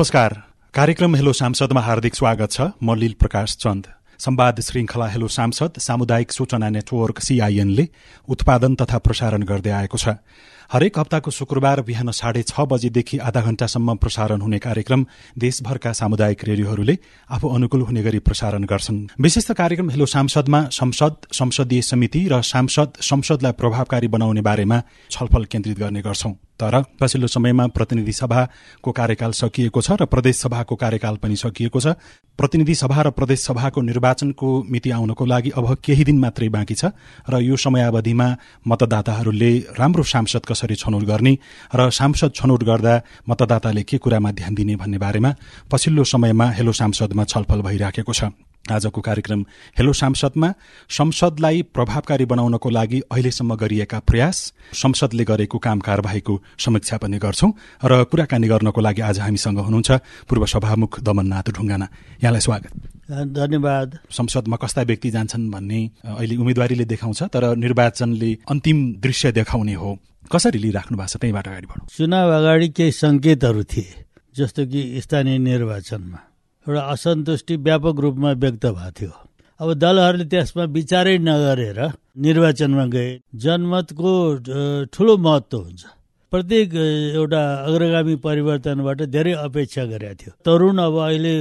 नमस्कार। कार्यक्रम हेलो सांसदमा हार्दिक स्वागत छ। म लील प्रकाश चन्द। संवाद श्रृङ्खला हेलो सांसद सामुदायिक सूचना नेटवर्क सीआईएनले उत्पादन तथा प्रसारण गर्दै आएको छ। हरेक हप्ताको शुक्रबार बिहान साढे छ बजेदेखि आधा घण्टासम्म प्रसारण हुने कार्यक्रम देशभरका सामुदायिक रेडियोहरूले आफू अनुकूल हुने गरी प्रसारण गर्छन्। विशेष कार्यक्रम हेलो सांसदमा संसद संसदीय समिति र सांसद संसदलाई प्रभावकारी बनाउने बारेमा छलफल केन्द्रित गर्ने गर्छौं। तर पछिल्लो समयमा प्रतिनिधि सभाको कार्यकाल सकिएको छ र प्रदेश सभाको कार्यकाल पनि सकिएको छ। प्रतिनिधि सभा र प्रदेश सभाको निर्वाचनको मिति आउनको लागि अब केही दिन मात्रै बाँकी छ र यो समयावधिमा मतदाताहरूले राम्रो सांसद कसरी छनौट गर्ने र सांसद छनौट गर्दा मतदाताले के कुरामा ध्यान दिने भन्ने बारेमा पछिल्लो समयमा हेलो सांसदमा छलफल भइराखेको छ। आजको कार्यक्रम हेलो सांसदमा। संसदलाई प्रभावकारी बनाउनको लागि अहिलेसम्म गरिएका प्रयास संसदले गरेको काम कारवाहीको समीक्षा पनि गर्छौं र कुराकानी गर्नको लागि आज हामीसँग हुनुहुन्छ पूर्व सभामुख दमननाथ ढुङ्गाना। यहाँलाई स्वागत। धन्यवाद। संसदमा कस्ता व्यक्ति जान्छन् भन्ने अहिले उम्मेद्वारीले देखाउँछ तर निर्वाचनले अन्तिम दृश्य देखाउने हो। कसरी लिइराख्नु भएको छ त्यहीबाट अगाडि बढौँ। चुनाव अगाडि केही सङ्केतहरू थिए जस्तो कि स्थानीय निर्वाचनमा। एउटा असन्तुष्टि व्यापक रूपमा व्यक्त भएको थियो। अब दलहरूले त्यसमा विचारै नगरेर निर्वाचनमा गए। जनमतको ठुलो महत्व हुन्छ। प्रत्येक एउटा अग्रगामी परिवर्तनबाट धेरै अपेक्षा गरेका थियो। तरुण अब अहिले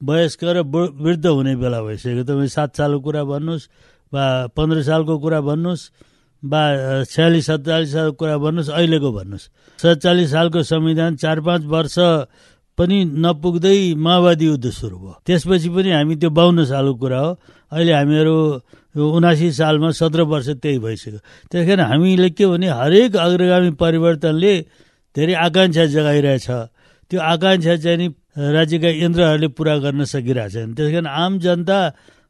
वयस्क र वृद्ध हुने बेला भइसक्यो। तपाईँ सात सालको कुरा भन्नुहोस् वा पन्ध्र सालको कुरा भन्नुहोस् वा छयालिस सत्तालिस सालको कुरा भन्नुहोस् अहिलेको भन्नुहोस्। सत्तालिस सालको संविधान चार पाँच वर्ष पनि नपुग्दै माओवादी युद्ध सुरु भयो। त्यसपछि पनि हामी त्यो बाहन्न सालको कुरा हो। अहिले हामीहरू उनासी सालमा सत्र वर्ष त्यही भइसक्यो। त्यस कारण हामीले के भने हरेक अग्रगामी परिवर्तनले धेरै आकाङ्क्षा जगाइरहेछ। त्यो आकाङ्क्षा चाहिँ नि राज्यका यन्त्रहरूले पुरा गर्न सकिरहेछन् त्यस कारण आम जनता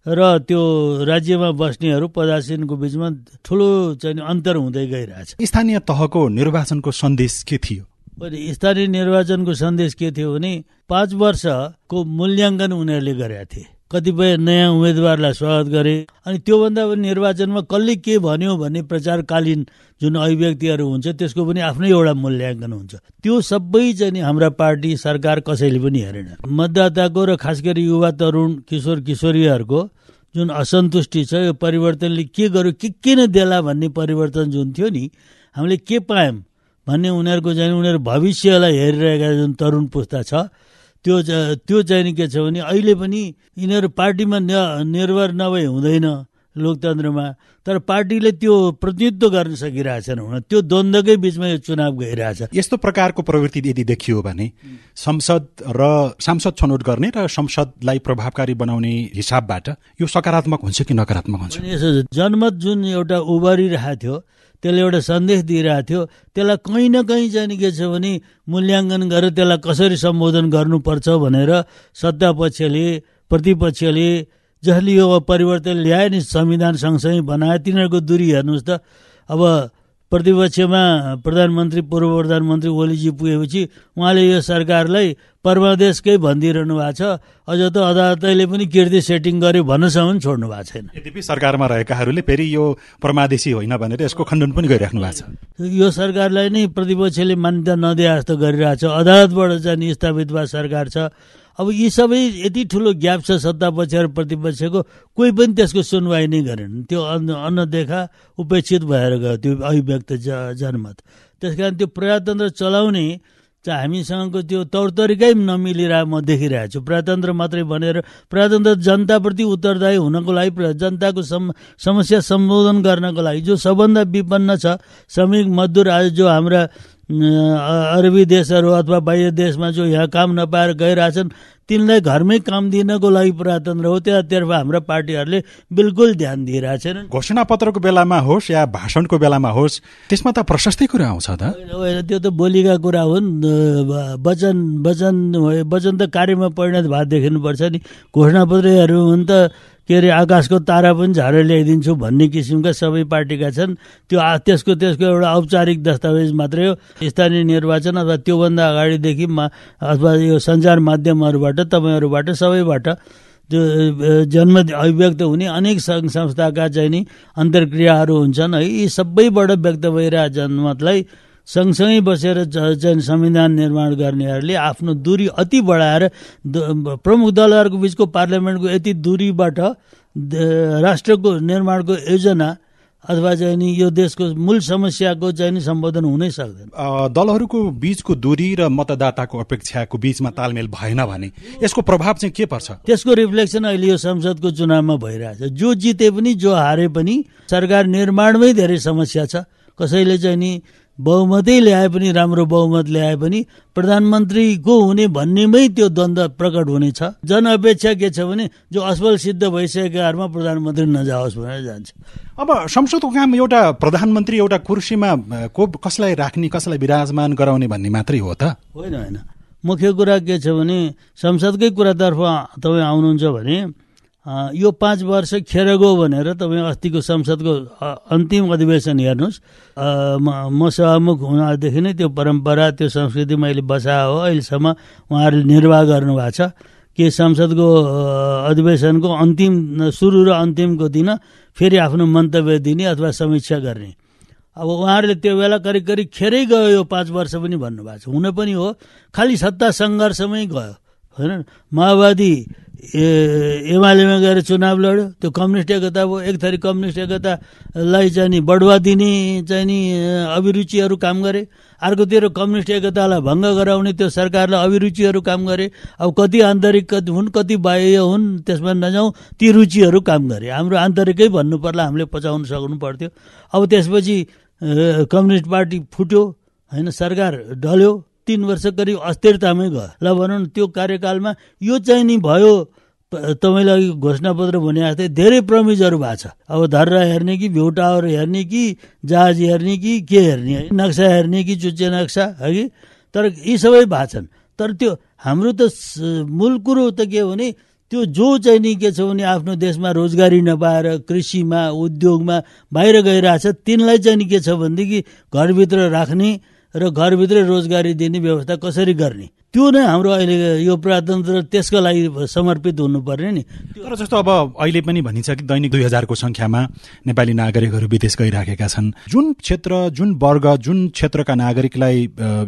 र त्यो राज्यमा बस्नेहरू पदासीनको बिचमा ठुलो चाहिँ अन्तर हुँदै गइरहेछ। स्थानीय तहको निर्वाचनको सन्देश के थियो? स्थानीय निर्वाचनको सन्देश के थियो भने पाँच वर्षको मूल्याङ्कन उनीहरूले गरेका थिए। कतिपय नयाँ उम्मेद्वारलाई स्वागत गरे अनि त्योभन्दा पनि निर्वाचनमा कसले के भन्यो भन्ने प्रचारकालीन जुन अभिव्यक्तिहरू हुन्छ त्यसको पनि आफ्नै एउटा मूल्याङ्कन हुन्छ। त्यो सबै चाहिँ हाम्रा पार्टी सरकार कसैले पनि हेरेन। मतदाताको र खास गरी युवा तरुण किशोर किशोरीहरूको जुन असन्तुष्टि छ यो परिवर्तनले के गर्यो के के नै देला भन्ने परिवर्तन जुन थियो नि हामीले के पायौँ? भन्ने उनीहरूको चाहिँ उनीहरू भविष्यलाई हेरिरहेका जुन तरुण पुस्ता छ त्यो त्यो चाहिँ के छ भने अहिले पनि यिनीहरू पार्टीमा निर्भर नभए हुँदैन लोकतन्त्रमा तर पार्टीले त्यो प्रतिनिधित्व गर्न सकिरहेछन् हुन। त्यो द्वन्द्वकै बिचमा यो चुनाव गइरहेछ। यस्तो प्रकारको प्रवृत्ति यदि देखियो भने संसद र सांसद छनौट गर्ने र संसदलाई प्रभावकारी बनाउने हिसाबबाट यो सकारात्मक हुन्छ कि नकारात्मक हुन्छ? जनमत जुन एउटा उभरिरहेको थियो त्यसले एउटा सन्देश दिइरहेको थियो। त्यसलाई कहीँ न कहीँ चाहिँ के छ भने मूल्याङ्कन गरेर त्यसलाई कसरी सम्बोधन गर्नुपर्छ भनेर सत्तापक्षले प्रतिपक्षले जसले यो परिवर्तन ल्याए नि संविधान सँगसँगै बनाए तिनीहरूको दूरी हेर्नुहोस् त। अब प्रतिपक्षमा प्रधानमन्त्री पूर्व प्रधानमन्त्री ओलीजी पुगेपछि उहाँले यो सरकारलाई परमादेशकै भनिदिइरहनु भएको छ। अझ त अदालतले पनि कृति सेटिङ गर्यो भन्नसम्म छोड्नु भएको छैन। यद्यपि सरकारमा रहेकाहरूले फेरि यो परमादेशी होइन भनेर यसको खण्डन पनि गरिराख्नु भएको छ। यो सरकारलाई नै प्रतिपक्षले मान्यता नदिए जस्तो गरिरहेको छ। अदालतबाट चाहिँ स्थापित भएको सरकार छ। अब यी सबै यति ठुलो ग्याप छ सत्तापक्ष र प्रतिपक्षको कोही पनि त्यसको सुनवाई नै गरेन। त्यो अन्नदेखा उपेक्षित भएर गयो त्यो अभिव्यक्त जनमत। त्यस कारण त्यो प्रजातन्त्र चलाउने चाहिँ हामीसँगको त्यो तौर तरिकै नमिलिरह म देखिरहेको छु। प्रजातन्त्र मात्रै भनेर प्रजातन्त्र जनताप्रति उत्तरदायी हुनको लागि जनताको सम समस्या सम्बोधन गर्नको लागि जो सबभन्दा विपन्न छ श्रमिक मजदुर आज जो हाम्रा अरबी देशहरू अथवा बाह्य देशमा जो यहाँ काम नपाएर गइरहेछन् तिनलाई घरमै काम दिनको लागि प्रजातन्त्र हो। त्यतातर्फ हाम्रा पार्टीहरूले बिल्कुल ध्यान दिइरहेछन् घोषणा पत्रको बेलामा होस् या भाषणको बेलामा होस् त्यसमा त प्रशस्तै कुरा आउँछ त। त्यो त बोलीका कुरा हुन्। वचन वचन वचन त कार्यमा परिणत भए देखिनुपर्छ नि। घोषणा पत्रहरू हुन् त के अरे आकाशको तारा पनि झारेर ल्याइदिन्छु भन्ने किसिमका सबै पार्टीका छन्। त्यो त्यसको त्यसको एउटा औपचारिक दस्तावेज मात्रै हो। स्थानीय निर्वाचन अथवा त्योभन्दा अगाडिदेखि अथवा यो सञ्चार माध्यमहरूबाट तपाईँहरूबाट सबैबाट त्यो जन्म अभिव्यक्त हुने अनेक सङ्घ संस्थाका चाहिँ नि अन्तर्क्रियाहरू हुन्छन्। है यी सबैबाट व्यक्त भइरहेको जनमतलाई सँगसँगै बसेर चाहिँ संविधान निर्माण गर्नेहरूले आफ्नो दूरी अति बढाएर प्रमुख दलहरूको बिचको पार्लियामेन्टको यति दूरीबाट राष्ट्रको निर्माणको योजना अथवा चाहिँ नि यो देशको मूल समस्याको चाहिँ नि सम्बोधन हुनै सक्दैन। दलहरूको बिचको दूरी र मतदाताको अपेक्षाको बिचमा तालमेल भएन भने यसको प्रभाव चाहिँ के पर्छ? त्यसको रिफ्लेक्सन अहिले यो संसदको चुनावमा भइरहेछ। जो जिते पनि जो हारे पनि सरकार निर्माणमै धेरै समस्या छ। कसैले चाहिँ नि बहुमतै ल्याए पनि राम्रो बहुमत ल्याए पनि प्रधानमन्त्रीको हुने भन्नेमै त्यो द्वन्द्व प्रकट हुनेछ। जनअपेक्षा के छ भने जो असफल सिद्ध भइसकेकाहरूमा प्रधानमन्त्री नजाओस् भनेर जान्छ। अब संसदको काम एउटा प्रधानमन्त्री एउटा कुर्सीमा को कसलाई राख्ने कसलाई विराजमान गराउने भन्ने मात्रै हो त। होइन होइन। मुख्य कुरा के छ भने संसदकै कुरातर्फ तपाईँ आउनुहुन्छ भने यो पाँच वर्ष खेर गयो भनेर तपाईँ अस्तिको संसदको अन्तिम अधिवेशन हेर्नुहोस्। म सभामुख हुनदेखि नै त्यो परम्परा त्यो संस्कृति मैले बसाए हो। अहिलेसम्म उहाँहरूले निर्वाह गर्नुभएको छ। कि संसदको अधिवेशनको अन्तिम सुरु र अन्तिमको दिन फेरि आफ्नो मन्तव्य दिने अथवा समीक्षा गर्ने। अब उहाँहरूले त्यो बेला करिब करिब खेरै गयो यो पाँच वर्ष पनि भन्नुभएको छ। हुन पनि हो। खालि सत्ता सङ्घर्षमै गयो। होइन? माओवादी एमालेमा गएर चुनाव लड्यो। त्यो कम्युनिस्ट एकता भयो। एक थरी कम्युनिस्ट एकतालाई चाहिँ नि बढुवा दिने चाहिँ नि अभिरुचिहरू काम गरे। अर्कोतिर कम्युनिस्ट एकतालाई भङ्ग गराउने त्यो सरकारलाई अभिरुचिहरू काम गरे। अब कति आन्तरिक हुन् कति बाह्य हुन् त्यसमा नजाउँ ती रुचिहरू काम गरे। हाम्रो आन्तरिकै भन्नु पर्ला हामीले पचाउन सक्नु पर्थ्यो। अब त्यसपछि कम्युनिस्ट पार्टी फुट्यो होइन सरकार ढल्यो। तिन वर्ष करिब अस्थिरतामै गयो। ल भनौँ त्यो कार्यकालमा यो चाहिँ नि भयो। तपाईँले अघि घोषणापत्र भने जस्तै धेरै प्रमिजहरू भएको छ। अब धर्रा हेर्ने कि भ्यू टावर हेर्ने कि जहाज हेर्ने कि के हेर्ने? नक्सा हेर्ने कि चुच्चे नक्सा है कि? तर यी सबै भएको छन्। तर त्यो हाम्रो त मूल कुरो त के हो भने त्यो जो चाहिँ नि के छ भने आफ्नो देशमा रोजगारी नपाएर कृषिमा उद्योगमा बाहिर गइरहेछ तिनलाई चाहिँ नि के छ भनेदेखि घरभित्र राख्ने र घरभित्रै रोजगारी दिने व्यवस्था कसरी गर्ने? त्यो नै हाम्रो अहिले यो प्रजातन्त्र त्यसको लागि समर्पित हुनुपर्ने नि। तर जस्तो अब अहिले पनि भनिन्छ कि दैनिक दुई हजारको संख्यामा नेपाली नागरिकहरू विदेश गइराखेका छन्। जुन क्षेत्र जुन वर्ग जुन क्षेत्रका नागरिकलाई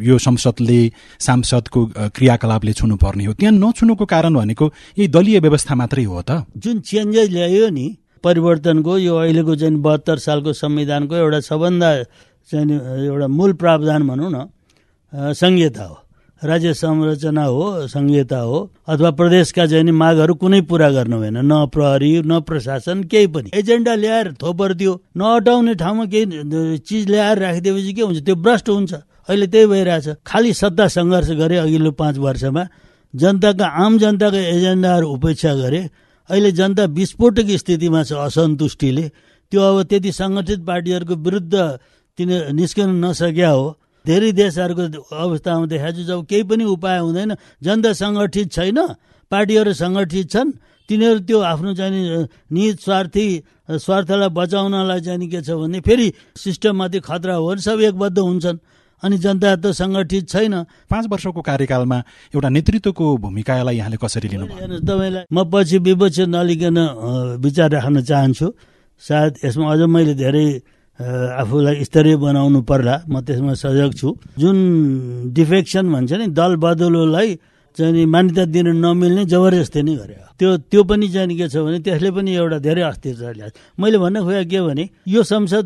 यो संसदले सांसदको क्रियाकलापले छुनुपर्ने हो। त्यहाँ नछुनुको कारण भनेको यही दलीय व्यवस्था मात्रै हो त। जुन चेन्जेस ल्यायो नि परिवर्तनको यो अहिलेको चाहिँ बहत्तर सालको संविधानको एउटा सबभन्दा चाहिँ एउटा मूल प्रावधान भनौँ न संहिता हो। राज्य संरचना हो संहिता हो अथवा प्रदेशका चाहिँ मागहरू कुनै पुरा गर्नु भएन न प्रहरी न प्रशासन केही पनि। एजेन्डा ल्याएर थोपर दियो। नअटाउने ठाउँमा केही चिज ल्याएर राखिदिएपछि के हुन्छ? त्यो भ्रष्ट हुन्छ। अहिले त्यही भइरहेछ। खालि सत्ता सङ्घर्ष गरे अघिल्लो पाँच वर्षमा। जनताका आम जनताका एजेन्डाहरू उपेक्षा गरे। अहिले जनता विस्फोटक स्थितिमा छ असन्तुष्टिले। त्यो अब त्यति सङ्गठित पार्टीहरूको विरुद्ध तिनी निस्कन नसक्या हो। धेरै देशहरूको अवस्थामा देखाएको जब केही पनि उपाय हुँदैन। जनता सङ्गठित छैन पार्टीहरू सङ्गठित छन्। तिनीहरू त्यो आफ्नो चाहिँ निज स्वार्थी स्वार्थलाई बचाउनलाई चाहिँ के छ भने फेरि सिस्टममाथि खतरा हो सब एकबद्ध हुन्छन्। अनि जनता त सङ्गठित छैन। पाँच वर्षको कार्यकालमा एउटा नेतृत्वको भूमिकालाई यहाँले कसरी लिनु तपाईँलाई म पछि विपक्ष नलिकन विचार राख्न चाहन्छु। सायद यसमा अझ मैले धेरै आफूलाई स्तरीय बनाउनु पर्ला। म त्यसमा सजग छु। जुन डिफेक्सन भन्छ नि दल बदलोलाई चाहिँ मान्यता दिन नमिल्ने जबरजस्ती नै गरे त्यो त्यो पनि चाहिँ के छ भने त्यसले पनि एउटा धेरै अस्थिरता ल्याएको मैले भन्न खोजेँ के भने यो संसद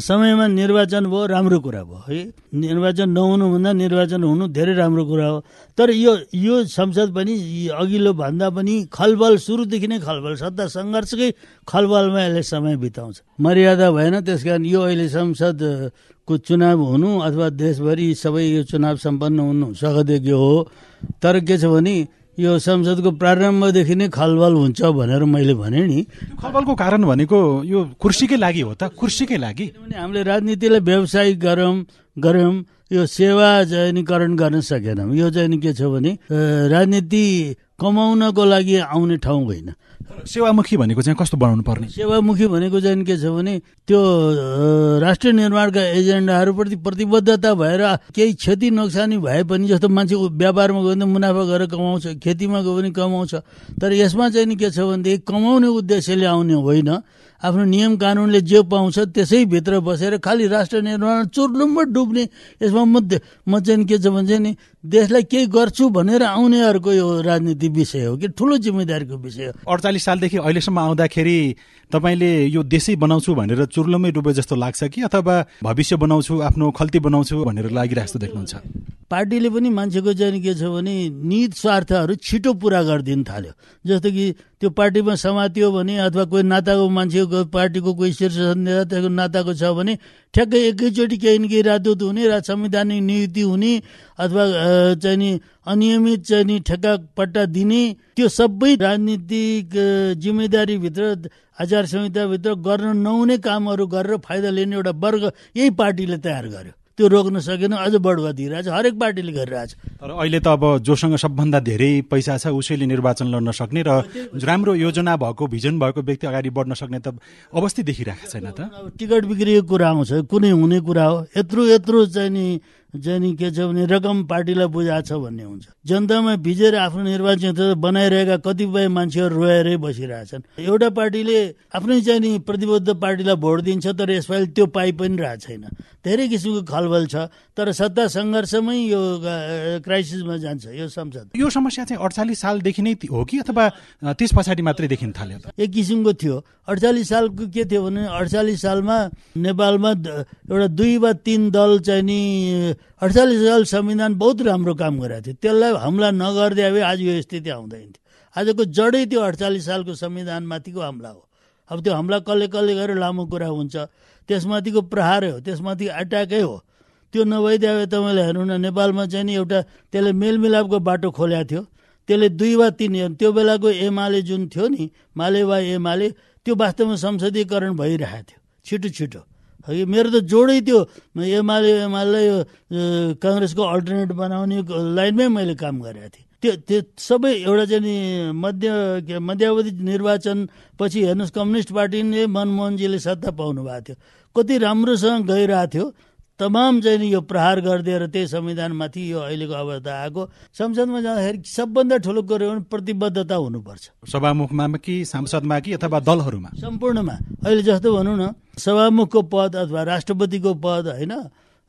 समयमा निर्वाचन भयो राम्रो कुरा भयो। है निर्वाचन नहुनुभन्दा निर्वाचन हुनु धेरै राम्रो कुरा हो। तर यो यो संसद पनि अघिल्लो भन्दा पनि खलबल सुरुदेखि नै खलबल सत्ता सङ्घर्षकै खलबलमा यसले समय बिताउँछ। मर्यादा भएन त्यस यो अहिले संसदको चुनाव हुनु अथवा देशभरि सबै यो चुनाव सम्पन्न हुनु सहयोग्य हो तर के छ भने यो संसदको प्रारम्भदेखि नै खलबल हुन्छ भनेर मैले भने नि। खलबलको कारण भनेको यो कुर्सीकै लागि हो त कुर्सीकै लागि? हामीले राजनीतिलाई व्यावसायिक गरौँ गऱ्यौँ यो सेवा चयनीकरण गर्न सकेनौँ। यो चाहिँ के छ भने राजनीति कमाउनको लागि आउने ठाउँ होइन। सेवामुखी भनेको चाहिँ कस्तो बनाउनु पर्ने? सेवामुखी भनेको चाहिँ के छ भने त्यो राष्ट्रिय निर्माणका एजेन्डाहरूप्रति प्रतिबद्धता भएर केही क्षति नोक्सानी भए पनि जस्तो मान्छे व्यापारमा गयो भने मुनाफा गरेर कमाउँछ खेतीमा गयो भने कमाउँछ। तर यसमा चाहिँ के छ भनेदेखि कमाउने उद्देश्यले आउने होइन। आफ्नो नियम कानुनले जे पाउँछ त्यसैभित्र बसेर खालि राष्ट्र निर्माण चुर्लुम्ब डुब्ने यसमा म म चाहिँ के छ भने चाहिँ नि देशलाई केही गर्छु भनेर आउनेहरूको यो राजनीति विषय हो कि? ठुलो जिम्मेदारीको विषय हो। अडचालिस सालदेखि अहिलेसम्म आउँदाखेरि तपाईँले यो देशै बनाउँछु भनेर चुर्लुमै डुबे जस्तो लाग्छ कि? अथवा भविष्य बनाउँछु आफ्नो खल्ती बनाउँछु भनेर लागिरहेको जस्तो देख्नुहुन्छ? पार्टीले पनि मान्छेको चाहिँ के छ भने नित स्वार्थहरू छिटो पुरा गरिदिनु थाल्यो। जस्तो कि त्यो पार्टीमा समातियो भने अथवा कोही नाताको मान्छेको पार्टीको कोही शीर्ष नेता नाताको छ भने ठ्याक्कै एकैचोटि केही न केही राजदूत हुने र संवैधानिक नियुक्ति हुने अथवा चाहिँ नि अनियमित चाहिँ नि ठेक्का पट्टा दिने त्यो सबै राजनीतिक जिम्मेदारीभित्र आचार संहिताभित्र गर्न नहुने कामहरू गरेर फाइदा लिने एउटा वर्ग यही पार्टीले तयार गर्यो। त्यो रोक्न सकेन अझ बढुवा दिइरहेछ हरेक पार्टीले गरिरहेछ। तर अहिले त अब जोसँग सबभन्दा धेरै पैसा छ उसैले निर्वाचन लड्न सक्ने र राम्रो योजना भएको भिजन भएको व्यक्ति अगाडि बढ्न सक्ने त अवस्था देखिरहेको छैन त। टिकट बिक्रीको कुरा आउँछ कुनै हुने कुरा हो। यत्रो यत्रो चाहिँ नि चाहिँ के छ भने रकम पार्टीलाई बुझाएको छ भन्ने हुन्छ। जनतामा भिजेर आफ्नो निर्वाचन बनाइरहेका कतिपय मान्छेहरू रोएरै बसिरहेछन्। एउटा पार्टीले आफ्नै चाहिँ नि प्रतिबद्ध पार्टीलाई भोट दिन्छ तर यसपालि त्यो पाइ पनि रहेको छैन। धेरै किसिमको खलबल छ तर सत्ता सङ्घर्षमै यो क्राइसिसमा जान्छ यो संसद। यो समस्या चाहिँ अडचालिस सालदेखि नै हो कि अथवा त्यस पछाडि मात्रै देखिन थाल्यो एक किसिमको थियो। अडचालिस सालको के थियो भने अडचालिस सालमा नेपालमा एउटा दुई वा तिन दल चाहिँ नि अडचालिस साल संविधान बहुत राम्रो काम गरेको थियो। त्यसलाई हमला नगरिदिए भए आज यो स्थिति आउँदैन थियो। आजको जडै त्यो अडचालिस सालको संविधानमाथिको हमला हो। अब त्यो हमला कसले कसले गरेर लामो कुरा हुन्छ। त्यसमाथिको प्रहारै हो त्यसमाथि एट्याकै हो। त्यो नभइदिए भए तपाईँले हेर्नु न नेपालमा चाहिँ नि एउटा त्यसले मेलमिलापको बाटो खोल्या थियो। त्यसले दुई वा तिन त्यो बेलाको एमाले जुन थियो नि माले वा एमाले त्यो वास्तवमा संसदीकरण भइरहेको थियो। छिटो छिटो। है मेरो त जोडै त्यो एमाले एमालेलाई काङ्ग्रेसको अल्टरनेट बनाउने लाइनमै मैले काम गरेको थिएँ। त्यो त्यो सबै एउटा चाहिँ नि मध्य मध्यावधि निर्वाचन पछि हेर्नुहोस् कम्युनिस्ट पार्टीले मनमोहनजीले सत्ता पाउनु भएको थियो। कति राम्रोसँग गइरहेको थियो। तमाम चाहिँ यो प्रहार गरिदिएर त्यही संविधानमाथि यो अहिलेको अवस्था आएको संसदमा जाँदाखेरि सबभन्दा ठुलो कुरो भने प्रतिबद्धता हुनुपर्छ। सभामुखमा कि सांसदमा कि अथवा दलहरूमा? सम्पूर्णमा। अहिले जस्तो भनौँ न सभामुखको पद अथवा राष्ट्रपतिको पद होइन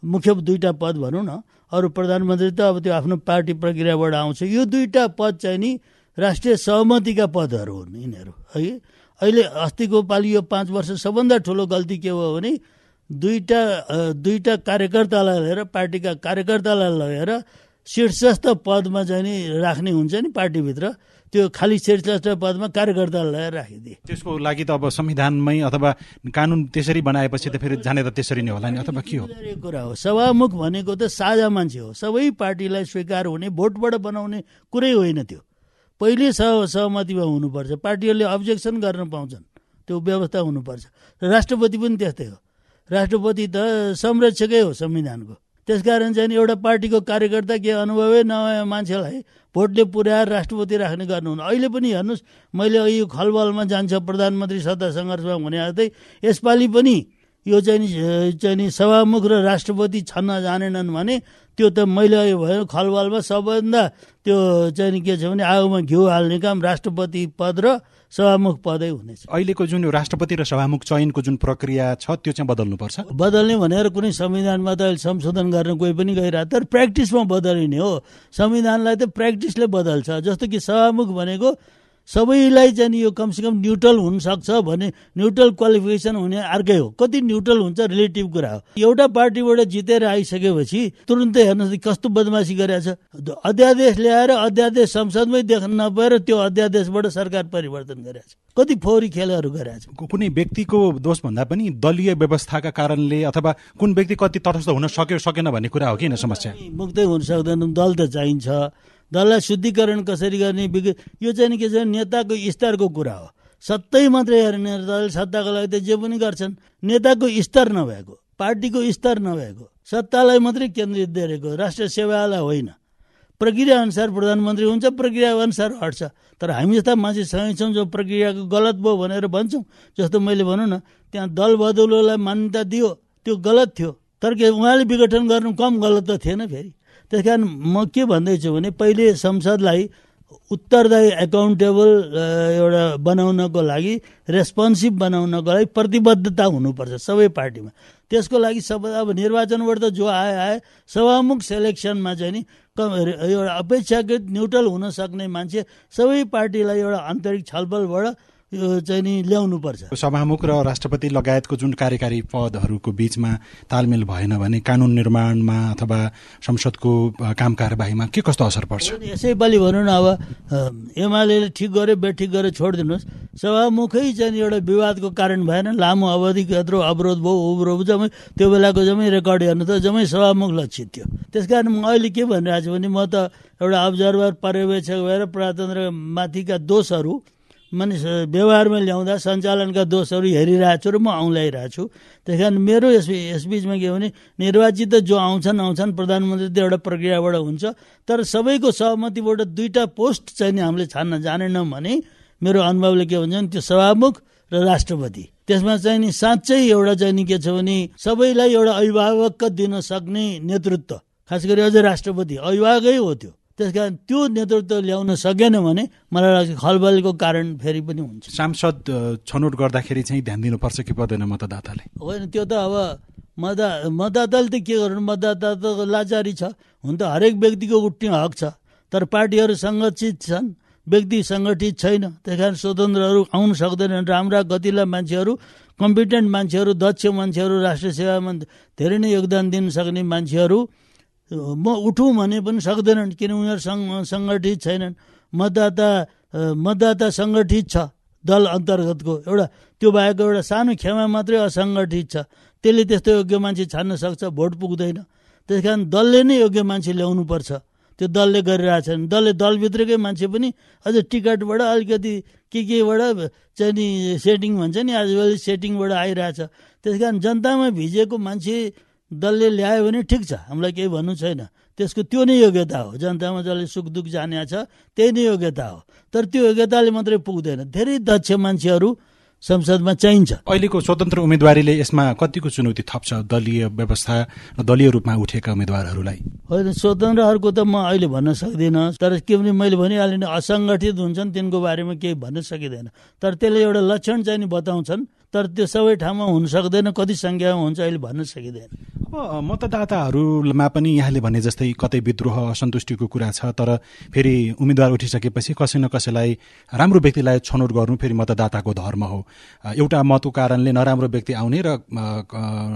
मुख्य दुईटा पद भनौँ न अरू प्रधानमन्त्री त अब त्यो आफ्नो पार्टी प्रक्रियाबाट आउँछ। यो दुईटा पद चाहिँ नि राष्ट्रिय सहमतिका पदहरू हुन् यिनीहरू। है अहिले अस्तिको पालि यो पाँच वर्ष सबभन्दा ठुलो गल्ती के हो भने दुईटा दुईटा कार्यकर्तालाई लिएर पार्टीका कार्यकर्तालाई लगेर शीर्षस्थ पदमा चाहिँ नि राख्ने हुन्छ नि पार्टीभित्र। त्यो खालि शीर्षस्थ पदमा कार्यकर्तालाई राखिदिए। त्यसको लागि त अब संविधानमै अथवा कानुन त्यसरी बनाएपछि त फेरि जाने त त्यसरी नै होला नि अथवा के हो? कुरा हो। सभामुख भनेको त साझा मान्छे हो। सबै पार्टीलाई स्वीकार हुने भोटबाट बनाउने कुरै होइन त्यो। पहिले सहमतिमा हुनुपर्छ। पार्टीहरूले अब्जेक्सन गर्न पाउँछन्। त्यो व्यवस्था हुनुपर्छ। राष्ट्रपति पनि त्यस्तै हो। राष्ट्रपति त संरक्षकै हो संविधानको। त्यसकारण चाहिँ एउटा पार्टीको कार्यकर्ता के अनुभवै नभए मान्छेलाई भोटले पुर्याएर राष्ट्रपति राख्ने गर्नुहुन्न। अहिले पनि हेर्नुहोस् मैले यो खलबलमा जान्छ प्रधानमन्त्री सत्ता सङ्घर्षमा भने जस्तै यसपालि पनि यो चाहिँ चाहिँ सभामुख र राष्ट्रपति छन्न जानेनन् भने त्यो त मैले भयो खलबलमा सबभन्दा त्यो चाहिँ के छ भने आगोमा घिउ हाल्ने काम राष्ट्रपति पद र सभामुख पदै हुनेछ। अहिलेको जुन यो राष्ट्रपति र सभामुख चयनको जुन प्रक्रिया छ त्यो चाहिँ बदल्नुपर्छ? बदल्ने भनेर कुनै संविधानमा त अहिले संशोधन गर्न कोही पनि गइरहेको तर प्र्याक्टिसमा बदलिने हो। संविधानलाई त प्र्याक्टिसले बदल्छ जस्तो कि सभामुख भनेको सबैलाई चाहिँ यो कमसेकम न्युट्रल हुनसक्छ भने न्युट्रल क्वालिफिकेसन हुने अर्कै हो। कति न्युट्रल हुन्छ रिलेटिभ कुरा हो। एउटा पार्टीबाट जितेर आइसकेपछि तुरुन्तै हेर्नुहोस् कस्तो बदमासी गरेछ अध्यादेश ल्याएर अध्यादेश संसदमै देख्न नपाएर त्यो अध्यादेशबाट सरकार परिवर्तन गरेछ कति फोहोरी खेलहरू गरेछ कुनै व्यक्तिको दोष भन्दा पनि दलीय व्यवस्थाका कारणले अथवा कुन व्यक्ति कति तटस्थ हुन सक्यो सकेन भन्ने कुरा हो कि समस्या? मुक्तै हुन सक्दैन दल त चाहिन्छ। दललाई शुद्धिकरण कसरी गर्ने यो चाहिँ के छ नेताको स्तरको कुरा हो। सत्तै मात्रै हेर्ने दल सत्ताको लागि त जे पनि गर्छन् नेताको स्तर नभएको पार्टीको स्तर नभएको सत्तालाई मात्रै केन्द्रित दिएको राष्ट्रिय सेवालाई होइन। प्रक्रिया अनुसार प्रधानमन्त्री हुन्छ प्रक्रिया अनुसार हट्छ। तर हामी जस्ता मान्छे सँगै छौँ जो प्रक्रियाको गलत भयो भनेर भन्छौँ जस्तो मैले भनौँ न त्यहाँ दल बदौलोलाई मान्यता दियो त्यो गलत थियो। तर के उहाँले विघटन गर्नु कम गलत त थिएन फेरि। त्यस कारण म के भन्दैछु भने पहिले संसदलाई उत्तरदायी एकाउन्टेबल एउटा बनाउनको लागि रेस्पोन्सिभ बनाउनको लागि प्रतिबद्धता हुनुपर्छ सबै पार्टीमा। त्यसको लागि सबै अब निर्वाचनबाट त जो आए आए सभामुख सेलेक्सनमा चाहिँ नि एउटा अपेक्षाकृत न्युट्रल हुन सक्ने मान्छे सबै पार्टीलाई एउटा आन्तरिक छलफलबाट यो चाहिँ नि ल्याउनु पर्छ सभामुख र राष्ट्रपति लगायतको जुन कार्यकारी पदहरूको बिचमा तालमेल भएन भने कानुन निर्माणमा अथवा संसदको काम कारबाहीमा के कस्तो असर पर्छ? यसै पालि भनौँ न अब एमाले ठिक गर्यो बेठिक गरेर छोडिदिनुहोस्। सभामुखै चाहिँ एउटा विवादको कारण भएन। लामो अवधि यत्रो अवरोध भयो उब्रो जम्मै त्यो बेलाको जम्मै रेकर्ड हेर्नु त जम्मै सभामुख लक्षित थियो। त्यस कारण म अहिले के भनिरहेको छु भने म त एउटा अब्जर्भर पर्यवेक्षक भएर प्रजातन्त्र माथिका दोषहरू मानिस व्यवहारमा ल्याउँदा सञ्चालनका दोषहरू हेरिरहेको छु र म औँल्याइरहेको छु त्यस कारण मेरो यस यसबिचमा के भने निर्वाचित जो आउँछन् आउँछन् प्रधानमन्त्री त एउटा प्रक्रियाबाट हुन्छ। तर सबैको सहमतिबाट दुईवटा पोस्ट चाहिँ नि हामीले छान्न जानेनौँ भने मेरो अनुभवले के भन्छ भने त्यो सभामुख र राष्ट्रपति। त्यसमा चाहिँ नि साँच्चै एउटा चाहिँ नि के छ भने सबैलाई एउटा अभिभावक दिन सक्ने नेतृत्व। खास गरी अझ राष्ट्रपति। अभिभावकै हो त्यो। त्यस कारण त्यो नेतृत्व ल्याउन सकेन भने मलाई लाग्छ खलबलको कारण फेरि पनि हुन्छ। सांसद छनौट गर्दाखेरि चाहिँ ध्यान दिनुपर्छ कि पर्दैन मतदाताले? होइन त्यो त अब मतदा मतदाताले त के गर्नु? मतदाता त लाचारी छ। हुन त हरेक व्यक्तिको उठ्ने हक छ। तर पार्टीहरू सङ्गठित छन्। व्यक्ति सङ्गठित छैन। त्यस कारण स्वतन्त्रहरू आउन सक्दैनन् राम्रा गतिला मान्छेहरू कम्पिटेन्ट मान्छेहरू दक्ष मान्छेहरू राष्ट्र सेवामा धेरै नै योगदान दिन सक्ने मान्छेहरू म उठौँ भने पनि सक्दैनन् किन उनीहरू सङ् सङ्गठित छैनन्। मतदाता मतदाता सङ्गठित छ दल अन्तर्गतको। एउटा त्यो बाहेक एउटा सानो खेमा मात्रै असङ्गठित छ। त्यसले त्यस्तो योग्य मान्छे छान्न सक्छ भोट पुग्दैन। त्यस कारण दलले नै योग्य मान्छे ल्याउनु पर्छ। त्यो दलले गरिरहेछन्। दलले दलभित्रकै मान्छे पनि अझ टिकटबाट अलिकति के केबाट चाहिँ नि सेटिङ भन्छ नि आजभोलि सेटिङबाट आइरहेछ। त्यस कारण जनतामा भिजेको मान्छे दलले ल्यायो भने ठिक छ। हामीलाई केही भन्नु छैन। त्यसको त्यो नै योग्यता हो। जनतामा जसले सुख दुःख जाने छ त्यही नै योग्यता हो। तर त्यो योग्यताले मात्रै पुग्दैन। धेरै दक्ष मान्छेहरू संसदमा चाहिन्छ। अहिलेको स्वतन्त्र उम्मेदवारीले यसमा कतिको चुनौती थप्छ? दलीय व्यवस्था र दलीय रूपमा उठेका उम्मेद्वारहरूलाई। होइन स्वतन्त्रहरूको त म अहिले भन्न सक्दिनँ। तर के भने मैले भनिहालेँ असङ्गठित हुन्छन् तिनको बारेमा केही भन्न सकिँदैन। तर त्यसले एउटा लक्षण चाहिँ नि बताउँछन्। तर त्यो सबै ठाउँमा हुन सक्दैन कति सङ्ख्यामा हुन्छ अहिले भन्न सकिँदैन। अब मतदाताहरूमा पनि यहाँले भने जस्तै कतै विद्रोह असन्तुष्टिको कुरा छ तर फेरि उम्मेद्वार उठिसकेपछि कसै न कसैलाई राम्रो व्यक्तिलाई छनौट गर्नु फेरि मतदाताको धर्म हो। एउटा मतको कारणले नराम्रो व्यक्ति आउने र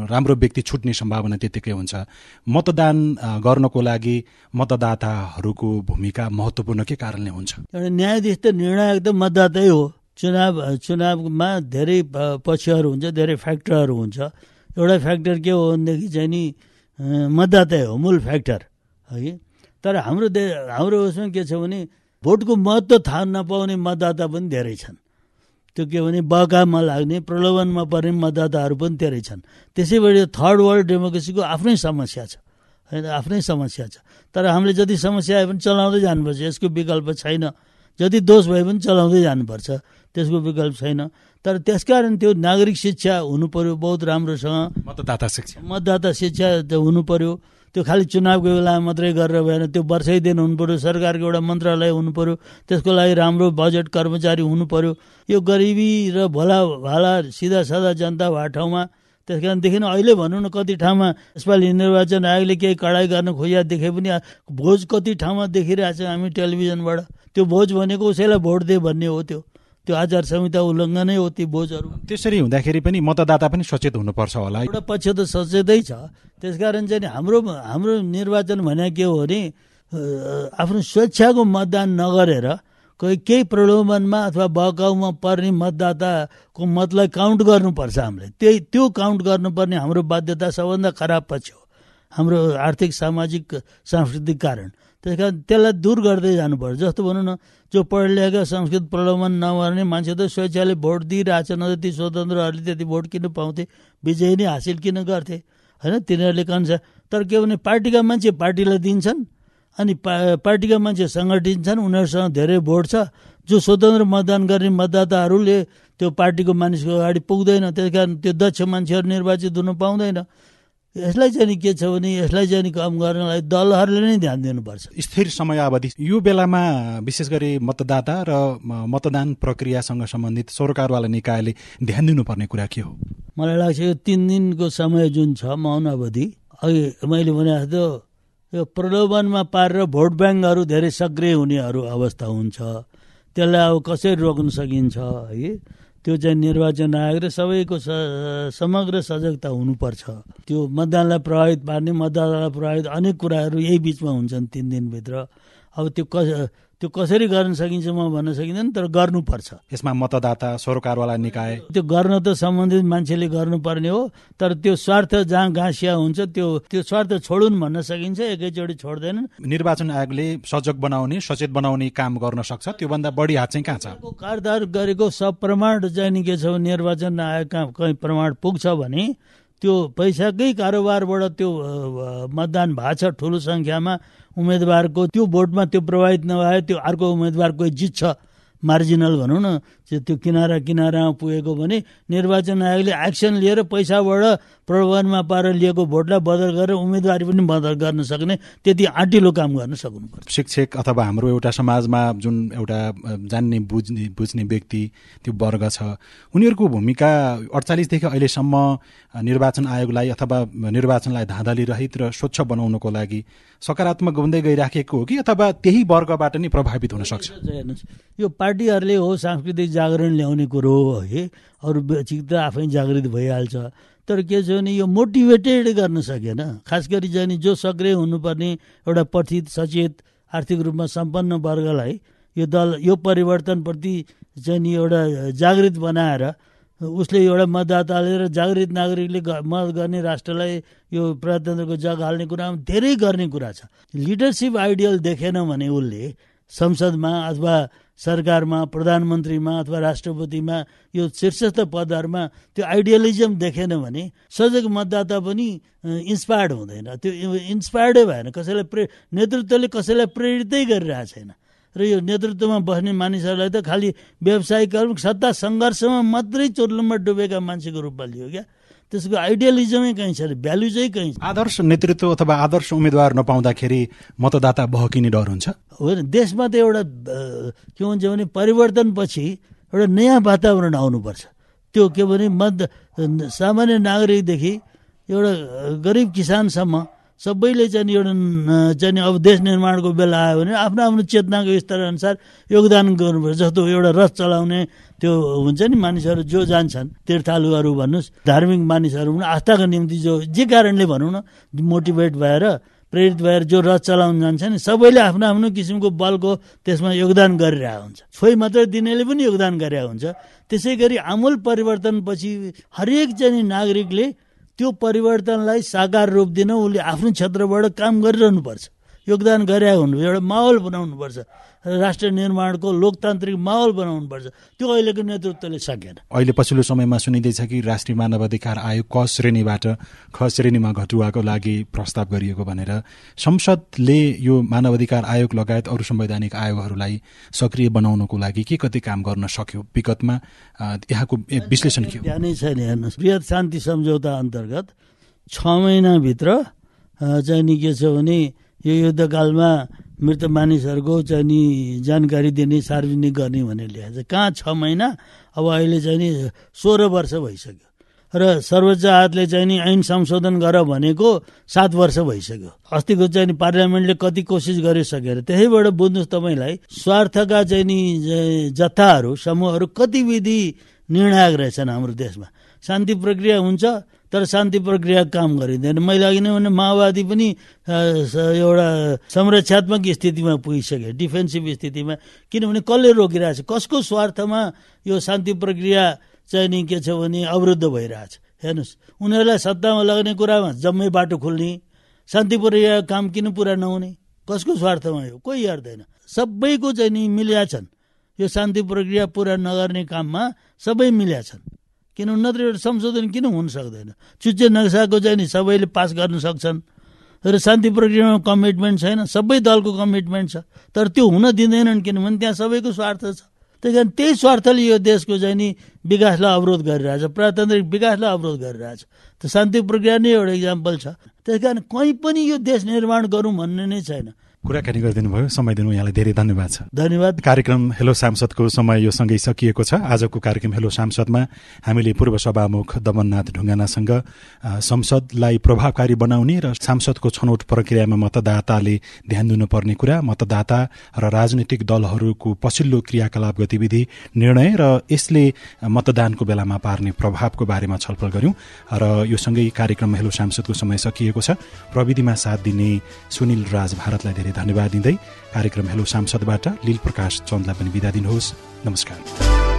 राम्रो व्यक्ति छुट्ने सम्भावना त्यतिकै हुन्छ। मतदान गर्नको लागि मतदाताहरूको भूमिका महत्त्वपूर्ण के कारणले हुन्छ? एउटा न्यायाधीश त निर्णायक त मतदातै हो। चुनाव चुनावमा धेरै पक्षहरू हुन्छ धेरै फ्याक्टरहरू हुन्छ। एउटा फ्याक्टर के हो भनेदेखि चाहिँ नि मतदाता हो मूल फ्याक्टर है? तर हाम्रो दे हाम्रो उसमा के छ भने भोटको महत्त्व थाहा नपाउने मतदाता पनि धेरै छन्। त्यो के भने बहकामा लाग्ने प्रलोभनमा पर्ने मतदाताहरू पनि धेरै छन्। त्यसैबाट थर्ड वर्ल्ड डेमोक्रेसीको आफ्नै समस्या छ होइन आफ्नै समस्या छ। तर हामीले जति समस्या आए पनि चलाउँदै जानुपर्छ यसको विकल्प छैन। जति दोष भए पनि चलाउँदै जानुपर्छ। त्यसको विकल्प छैन। तर त्यसकारण त्यो नागरिक शिक्षा हुनु पर्यो बहुत राम्रोसँग। मतदाता शिक्षा। मतदाता शिक्षा हुनु पर्यो त्यो खालि चुनावको बेलामा मात्रै गरेर भएन त्यो वर्षै दिन हुनु पर्यो सरकारको एउटा मन्त्रालय हुनु पर्यो त्यसको लागि राम्रो बजेट कर्मचारी हुनु पर्यो यो गरिबी र भोला भाला सिधा सादा जनता भए ठाउँमा त्यस कारणदेखि अहिले भनौँ न कति ठाउँमा यसपालि निर्वाचन आयोगले केही कडाइ गर्न खोजिया देखे पनि भोज कति ठाउँमा देखिरहेको छ हामी टेलिभिजनबाट। त्यो भोज भनेको उसैलाई भोट दिए भन्ने हो त्यो। त्यो आचार संहिता उल्लङ्घनै हो ती बोझहरू त्यसरी हुँदाखेरि पनि मतदाता पनि सचेत हुनुपर्छ होला एउटा पक्ष त सचेतै छ। त्यसकारण चाहिँ हाम्रो हाम्रो निर्वाचन भने के हो भने आफ्नो स्वेच्छाको मतदान नगरेर कोही केही प्रलोभनमा अथवा बहकाउमा पर्ने मतदाताको मतलाई काउन्ट गर्नुपर्छ हामीले। त्यही त्यो काउन्ट गर्नुपर्ने हाम्रो बाध्यता सबभन्दा खराब पक्ष हो। हाम्रो आर्थिक सामाजिक सांस्कृतिक कारण। त्यस कारण त्यसलाई दूर गर्दै जानुपर्छ। जस्तो भनौँ न जो पढ लेखेका संस्कृत प्रलोभन नगर्ने मान्छे त स्वेच्छाले भोट दिइरहेछन् न ती स्वतन्त्रहरूले त्यति भोट किन पाउँथे? विजय नै हासिल किन गर्थे? होइन तिनीहरूले कन्छ तर के भने पार्टीका मान्छे पार्टीलाई दिन्छन् अनि पा पार्टीका मान्छे सङ्गठित छन् उनीहरूसँग धेरै भोट छ। जो स्वतन्त्र मतदान गर्ने मतदाताहरूले त्यो पार्टीको मानिसको अगाडि पुग्दैन त्यस कारण त्यो दक्ष मान्छेहरू निर्वाचित हुन पाउँदैन। यसलाई चाहिँ के छ भने यसलाई चाहिँ कम गर्नलाई दलहरूले नै ध्यान दिनुपर्छ। स्थिर समयावधि यो बेलामा विशेष गरी मतदाता र मतदान प्रक्रियासँग सम्बन्धित सरकारवाला निकायले ध्यान दिनुपर्ने कुरा के हो? मलाई लाग्छ यो तिन दिनको समय जुन छ मौन अवधि अघि मैले भने जस्तो यो प्रलोभनमा पारेर भोट ब्याङ्कहरू धेरै सक्रिय हुनेहरू अवस्था हुन्छ। त्यसलाई अब कसरी रोक्न सकिन्छ है? त्यो चाहिँ निर्वाचन आयोग र सबैको समग्र सजगता हुनुपर्छ। त्यो मतदानलाई प्रभावित पार्ने मतदातालाई प्रभावित अनेक कुराहरू यही बिचमा हुन्छन् तिन दिनभित्र। अब त्यो कस त्यो कसरी गर्न सकिन्छ म भन्न सकिँदैन तर गर्नुपर्छ। यसमा मतदाता सरकारवाला निकाय। त्यो गर्न त सम्बन्धित मान्छेले गर्नुपर्ने हो तर त्यो स्वार्थ जहाँ घाँसिया हुन्छ त्यो त्यो स्वार्थ छोडुन् भन्न सकिन्छ एकैचोटि छोड्दैन। निर्वाचन आयोगले सजग बनाउने सचेत बनाउने काम गर्न सक्छ। त्योभन्दा बढी हात चाहिँ कहाँ छ? कारदार गरेको सब प्रमाण चाहिँ के छ निर्वाचन आयोग कहाँ कहीँ प्रमाण पुग्छ भने त्यो पैसाकै कारोबारबाट त्यो मतदान भएको छ ठुलो सङ्ख्यामा उम्मेदवारको त्यो भोटमा त्यो प्रभावित नभए त्यो अर्को उम्मेदवार कोही जित्छ मार्जिनल भनौँ न त्यो किनारा किनारामा पुगेको भने निर्वाचन आयोगले एक्सन लिएर पैसाबाट प्रलोभनमा पारेर लिएको भोटलाई बदल गरेर उम्मेदवारी पनि बदल गर्न सक्ने त्यति आँटिलो काम गर्न सक्नुपर्छ। शिक्षक अथवा हाम्रो एउटा समाजमा जुन एउटा जान्ने बुझ्ने बुझ्ने व्यक्ति त्यो वर्ग छ उनीहरूको भूमिका अडचालिसदेखि अहिलेसम्म निर्वाचन आयोगलाई अथवा निर्वाचनलाई धाँधली रहित र स्वच्छ बनाउनको लागि सकारात्मक हुँदै गइराखेको हो कि अथवा त्यही वर्गबाट नै प्रभावित हुन सक्छ? यो पार्टीहरूले हो सांस्कृतिक जागरण ल्याउने कुरो हो है। अरू त आफै जागृत भइहाल्छ। तर के छ भने यो मोटिभेटेड गर्न सकेन। खास गरी चाहिँ जो सक्रिय हुनुपर्ने एउटा पठित सचेत आर्थिक रूपमा सम्पन्न वर्गलाई यो दल यो परिवर्तनप्रति चाहिँ एउटा जागृत बनाएर उसले एउटा मतदाताले र जागृत नागरिकले मद्दत गर्ने राष्ट्रलाई यो प्रजातन्त्रको जग हाल्ने कुरामा धेरै गर्ने कुरा छ। लिडरसिप आइडियल देखेन भने उसले संसदमा अथवा सरकारमा प्रधानमन्त्रीमा अथवा राष्ट्रपतिमा यो शीर्षस्थ पदहरूमा त्यो आइडियलिजम देखेन भने सजग मतदाता पनि इन्सपायर्ड हुँदैन। त्यो इन्सपायर्डै भएन कसैलाई प्रे नेतृत्वले कसैलाई प्रेरितै गरिरहेको छैन। र यो नेतृत्वमा बस्ने मानिसहरूलाई त खालि व्यावसायिक सत्ता सङ्घर्षमा मात्रै चोर्लुममा डुबेका मान्छेको रूपमा लियो क्या? त्यसको आइडियलिजमै कहीँ छैन भ्यालु चाहिँ कहीँ आदर्श नेतृत्व अथवा आदर्श उम्मेद्वार नपाउँदाखेरि मतदाता बहकिने डर हुन्छ? होइन देशमा त एउटा के हुन्छ भने परिवर्तनपछि एउटा नयाँ वातावरण आउनुपर्छ। त्यो के भने मत सामान्य नागरिकदेखि एउटा गरिब किसानसम्म सबैले चाहिँ एउटा चाहिँ अब देश निर्माणको बेला आयो भने आफ्नो आफ्नो चेतनाको स्तर अनुसार योगदान गर्नुपर्छ। जस्तो एउटा रथ चलाउने त्यो हुन्छ नि मानिसहरू जो जान्छन् तीर्थालुहरू भन्नुहोस् धार्मिक मानिसहरू आस्थाको निम्ति जो जे कारणले भनौँ न मोटिभेट भएर प्रेरित भएर जो रथ चलाउन जान्छ नि सबैले आफ्नो आफ्नो किसिमको बलको त्यसमा योगदान गरिरहेको हुन्छ। छोइ मात्रै दिनेले पनि योगदान गरेका हुन्छ। त्यसै गरी आमूल परिवर्तनपछि हरेक चाहिँ नागरिकले त्यो परिवर्तनलाई साकार रूप दिन उसले आफ्नो क्षेत्रबाट काम गरिरहनुपर्छ। योगदान गरे हुनु एउटा माहौल बनाउनुपर्छ राष्ट्र निर्माणको लोकतान्त्रिक माहौल बनाउनुपर्छ त्यो अहिलेको नेतृत्वले सकेन। अहिले पछिल्लो समयमा सुनिँदैछ कि राष्ट्रिय मानवाधिकार आयोग क श्रेणीबाट ख श्रेणीमा घटुवाको लागि प्रस्ताव गरिएको भनेर। संसदले यो मानवाधिकार आयोग लगायत अरू संवैधानिक आयोगहरूलाई सक्रिय बनाउनको लागि के कति काम गर्न सक्यो? विगतमा यहाँको विश्लेषण के ध्यानै छैन हेर्नुहोस्। बृहत शान्ति सम्झौता अन्तर्गत छ महिनाभित्र चाहिँ नि के छ भने यो युद्धकालमा मृत मानिसहरूको चाहिँ नि जानकारी दिने सार्वजनिक गर्ने भनेर ल्याएको छ कहाँ छ महिना? अब अहिले चाहिँ नि सोह्र वर्ष भइसक्यो। र सर्वोच्च आयोगले चाहिँ नि ऐन संशोधन गर भनेको सात वर्ष भइसक्यो। अस्तिको चाहिँ नि पार्लियामेन्टले कति कोसिस गरिसकेर त्यहीबाट बुझ्नुहोस् तपाईँलाई स्वार्थका चाहिँ नि जत्थाहरू समूहहरू कति विधि निर्णायक रहेछन् हाम्रो देशमा। शान्ति प्रक्रिया हुन्छ तर शान्ति प्रक्रिया काम गरिँदैन। मैले अघि नै भने माओवादी पनि एउटा संरक्षात्मक स्थितिमा पुगिसके डिफेन्सिभ स्थितिमा। किनभने कसले रोकिरहेछ? कसको स्वार्थमा यो शान्ति प्रक्रिया चाहिँ नि के छ भने अवरुद्ध भइरहेछ। हेर्नुहोस् उनीहरूलाई सत्तामा लगाउने कुरामा जम्मै बाटो खोल्ने शान्ति प्रक्रिया काम किन पुरा नहुने? कसको स्वार्थमा यो? कोही हेर्दैन। सबैको चाहिँ नि मिल्या छन्। यो शान्ति प्रक्रिया पुरा नगर्ने काममा सबै मिल्या छन्। किनभने नत्र संशोधन किन हुन सक्दैन? चुच्चे नक्साको चाहिँ नि सबैले पास गर्न सक्छन्। र शान्ति प्रक्रियामा कमिटमेन्ट छैन सबै दलको कमिटमेन्ट छ। तर त्यो हुन दिँदैनन् किनभने त्यहाँ सबैको स्वार्थ छ। त्यही कारण त्यही स्वार्थले यो देशको चाहिँ नि विकासलाई अवरोध गरिरहेछ प्रजातान्त्रिक विकासलाई अवरोध गरिरहेछ। त शान्ति प्रक्रिया नै एउटा इक्जाम्पल छ। त्यस कारण कहीँ पनि यो देश निर्माण गरौँ भन्ने नै छैन। कुराकानी गरिदिनु भयो समय दिनु यहाँलाई धेरै धन्यवाद छ। धन्यवाद। कार्यक्रम हेलो सांसदको समय यो सँगै सकिएको छ। आजको कार्यक्रम हेलो सांसदमा हामीले पूर्व सभामुख दमननाथ ढुङ्गानासँग संसदलाई प्रभावकारी बनाउने र सांसदको छनौट प्रक्रियामा मतदाताले ध्यान दिनुपर्ने कुरा मतदाता र राजनैतिक दलहरूको पछिल्लो क्रियाकलाप गतिविधि निर्णय र यसले मतदानको बेलामा पार्ने प्रभावको बारेमा छलफल गर्यौं र यो सँगै कार्यक्रम हेलो सांसदको समय सकिएको छ। प्रविधिमा साथ दिने सुनिल राज भारतलाई धेरै धन्यवाद दिँदै कार्यक्रम हेलो सांसदबाट लील प्रकाश चन्दलाई पनि विदा दिनुहोस्। नमस्कार।